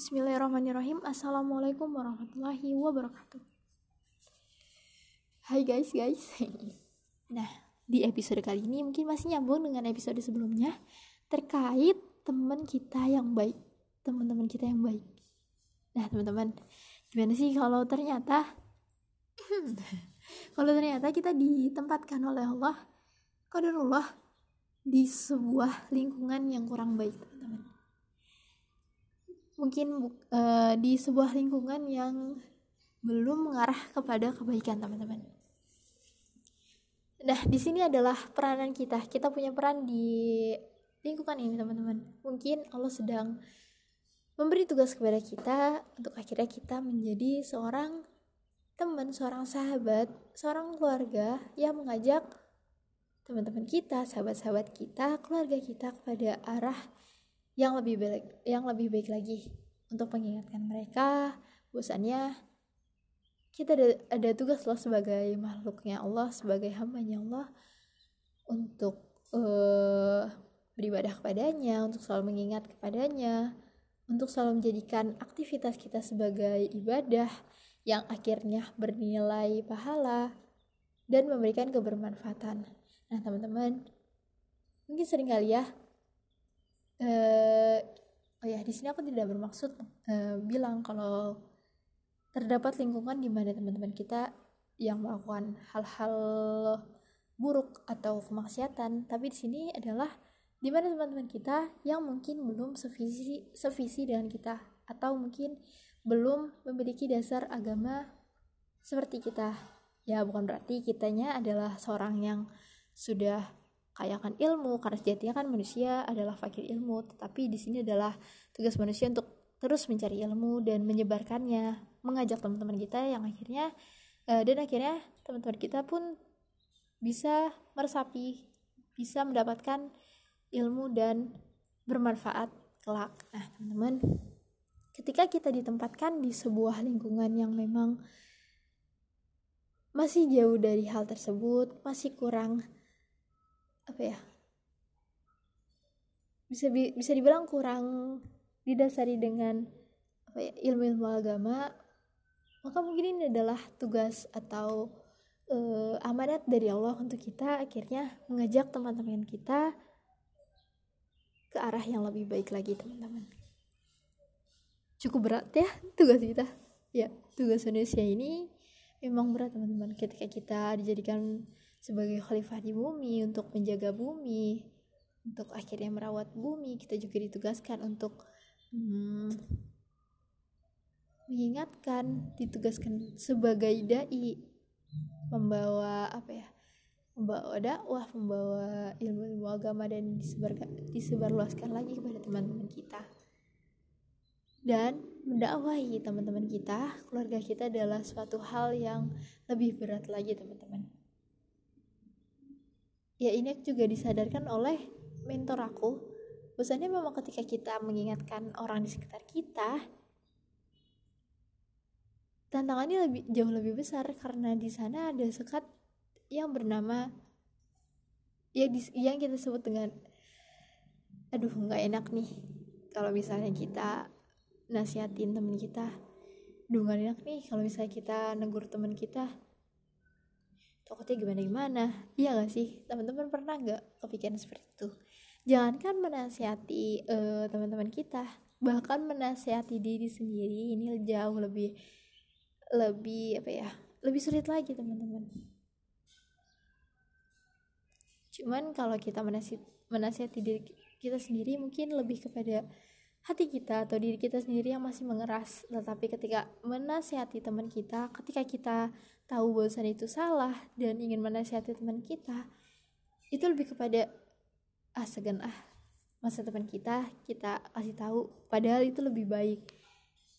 Bismillahirrahmanirrahim. Assalamualaikum warahmatullahi wabarakatuh. Hai guys guys. Nah di episode kali ini mungkin masih nyambung dengan episode sebelumnya Terkait teman kita yang baik Teman-teman kita yang baik. Nah teman-teman Gimana sih kalau ternyata Kalau ternyata kita ditempatkan oleh Allah Qadarullah Di sebuah lingkungan yang kurang baik mungkin uh, di sebuah lingkungan yang belum mengarah kepada kebaikan teman-teman. Nah, di sini adalah peranan kita. Kita punya peran di lingkungan ini, teman-teman. Mungkin Allah sedang memberi tugas kepada kita untuk akhirnya kita menjadi seorang teman, seorang sahabat, seorang keluarga yang mengajak teman-teman kita, sahabat-sahabat kita, keluarga kita kepada arah yang lebih baik yang lebih baik lagi untuk mengingatkan mereka bahwasannya kita ada, ada tugas loh sebagai makhluknya Allah sebagai hambanya Allah untuk uh, beribadah kepadanya untuk selalu mengingat kepadanya untuk selalu menjadikan aktivitas kita sebagai ibadah yang akhirnya bernilai pahala dan memberikan kebermanfaatan. Nah, teman-teman, mungkin sering kali ya uh, oh ya di sini aku tidak bermaksud uh, bilang kalau terdapat lingkungan di mana teman-teman kita yang melakukan hal-hal buruk atau kemaksiatan tapi di sini adalah di mana teman-teman kita yang mungkin belum sevisi sevisi dengan kita atau mungkin belum memiliki dasar agama seperti kita. Ya bukan berarti kitanya adalah seorang yang sudah kayakan ilmu karena sejatinya kan manusia adalah fakir ilmu tetapi di sini adalah tugas manusia untuk terus mencari ilmu dan menyebarkannya mengajak teman-teman kita yang akhirnya uh, dan akhirnya teman-teman kita pun bisa meresapi bisa mendapatkan ilmu dan bermanfaat kelak. Nah teman-teman ketika kita ditempatkan di sebuah lingkungan yang memang masih jauh dari hal tersebut masih kurang apa ya? Bisa bisa dibilang kurang didasari dengan apa ya ilmu-ilmu agama maka mungkin ini adalah tugas atau uh, amanat dari Allah untuk kita akhirnya mengajak teman-teman kita ke arah yang lebih baik lagi teman-teman. Cukup berat ya tugas kita. Ya tugas manusia ini memang berat teman-teman. Ketika kita dijadikan sebagai khalifah di bumi untuk menjaga bumi untuk akhirnya merawat bumi kita juga ditugaskan untuk hmm, mengingatkan ditugaskan sebagai dai membawa apa ya membawa dakwah membawa ilmu-ilmu agama dan disebar disebarluaskan lagi kepada teman-teman kita. Dan mendakwahi teman-teman kita keluarga kita adalah suatu hal yang lebih berat lagi teman-teman ya ini juga disadarkan oleh mentor aku. Bahwasannya memang ketika kita mengingatkan orang di sekitar kita tantangannya lebih jauh lebih besar karena di sana ada sekat yang bernama ya yang kita sebut dengan aduh nggak enak nih kalau misalnya kita nasihatin temen kita. Aduh nggak enak nih kalau misalnya kita negur temen kita takutnya gimana gimana? Iya gak sih? Teman-teman pernah nggak kepikiran seperti itu? Jangankan menasihati uh, teman-teman kita bahkan menasihati diri sendiri ini jauh lebih lebih apa ya lebih sulit lagi teman-teman. Cuman kalau kita menasihati, menasihati diri kita sendiri mungkin lebih kepada hati kita atau diri kita sendiri yang masih mengeras. Tetapi ketika menasihati teman kita ketika kita tahu bahwasan itu salah dan ingin menasihati teman kita itu lebih kepada ah segan ah masa teman kita kita kasih tahu. Padahal itu lebih baik.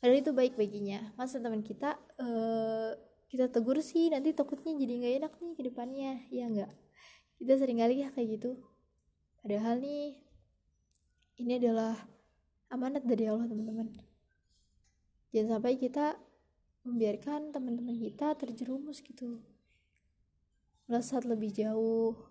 Padahal itu baik baginya. Masa teman kita uh, kita tegur sih nanti takutnya jadi nggak enak nih ke depannya. Ya nggak? Kita sering kali ya kayak gitu. Padahal nih ini adalah amanat dari Allah teman-teman. Jangan sampai kita membiarkan teman-teman kita terjerumus gitu. Melesat lebih jauh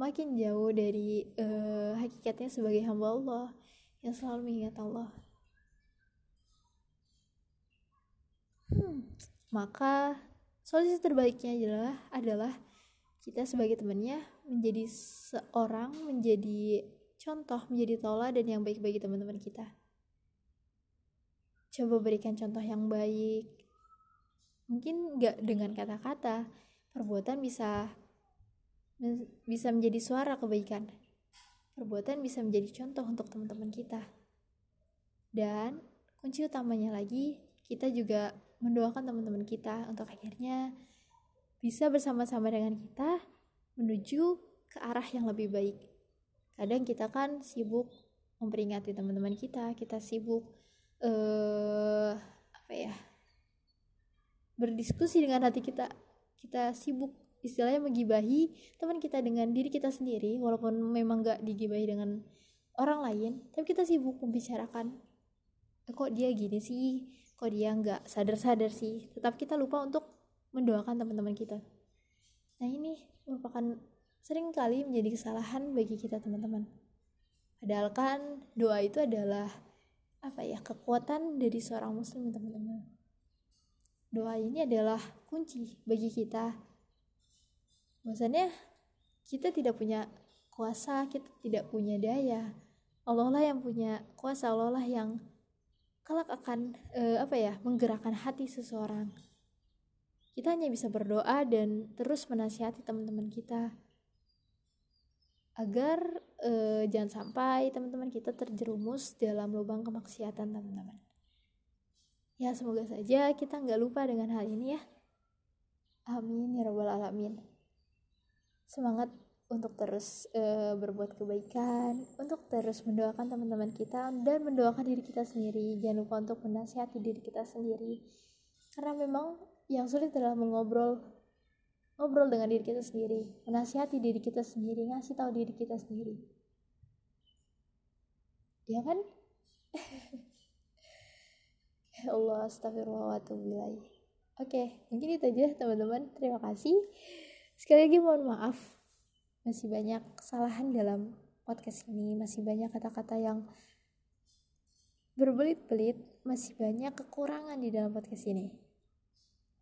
makin jauh dari uh, hakikatnya sebagai hamba Allah yang selalu mengingat Allah. Maka solusi terbaiknya adalah adalah kita sebagai temannya menjadi seorang menjadi contoh menjadi dan yang baik bagi teman-teman kita. Coba berikan contoh yang baik. Mungkin nggak dengan kata-kata perbuatan bisa bisa menjadi suara kebaikan. Perbuatan bisa menjadi contoh untuk teman-teman kita. Dan kunci utamanya lagi kita juga mendoakan teman-teman kita untuk akhirnya bisa bersama-sama dengan kita menuju ke arah yang lebih baik. Kadang kita kan sibuk memperingati teman-teman kita, kita sibuk uh, apa ya? berdiskusi dengan hati kita. Kita sibuk istilahnya menggibahi teman kita dengan diri kita sendiri walaupun memang gak digibahi dengan orang lain tapi kita sibuk membicarakan eh, kok dia gini sih kok dia nggak sadar-sadar sih tetap kita lupa untuk mendoakan teman-teman kita. Nah ini merupakan sering kali menjadi kesalahan bagi kita teman-teman. Padahal kan doa itu adalah apa ya kekuatan dari seorang muslim teman-teman. Doa ini adalah kunci bagi kita. Bahwasannya kita tidak punya kuasa, kita tidak punya daya. Allah lah yang punya kuasa, Allah lah yang kelak akan uh, apa ya menggerakkan hati seseorang kita hanya bisa berdoa dan terus menasihati teman-teman kita agar uh, jangan sampai teman-teman kita terjerumus dalam lubang kemaksiatan teman-teman ya semoga saja kita nggak lupa dengan hal ini ya amin ya robbal alamin semangat untuk terus uh, berbuat kebaikan, untuk terus mendoakan teman-teman kita dan mendoakan diri kita sendiri. Jangan lupa untuk menasihati diri kita sendiri. Karena memang yang sulit adalah mengobrol ngobrol dengan diri kita sendiri, menasihati diri kita sendiri, ngasih tahu diri kita sendiri. Ya kan? ya Allah, astagfirullah wa Oke, mungkin itu aja teman-teman. Terima kasih. Sekali lagi mohon maaf. Masih banyak kesalahan dalam podcast ini, masih banyak kata-kata yang berbelit-belit, masih banyak kekurangan di dalam podcast ini.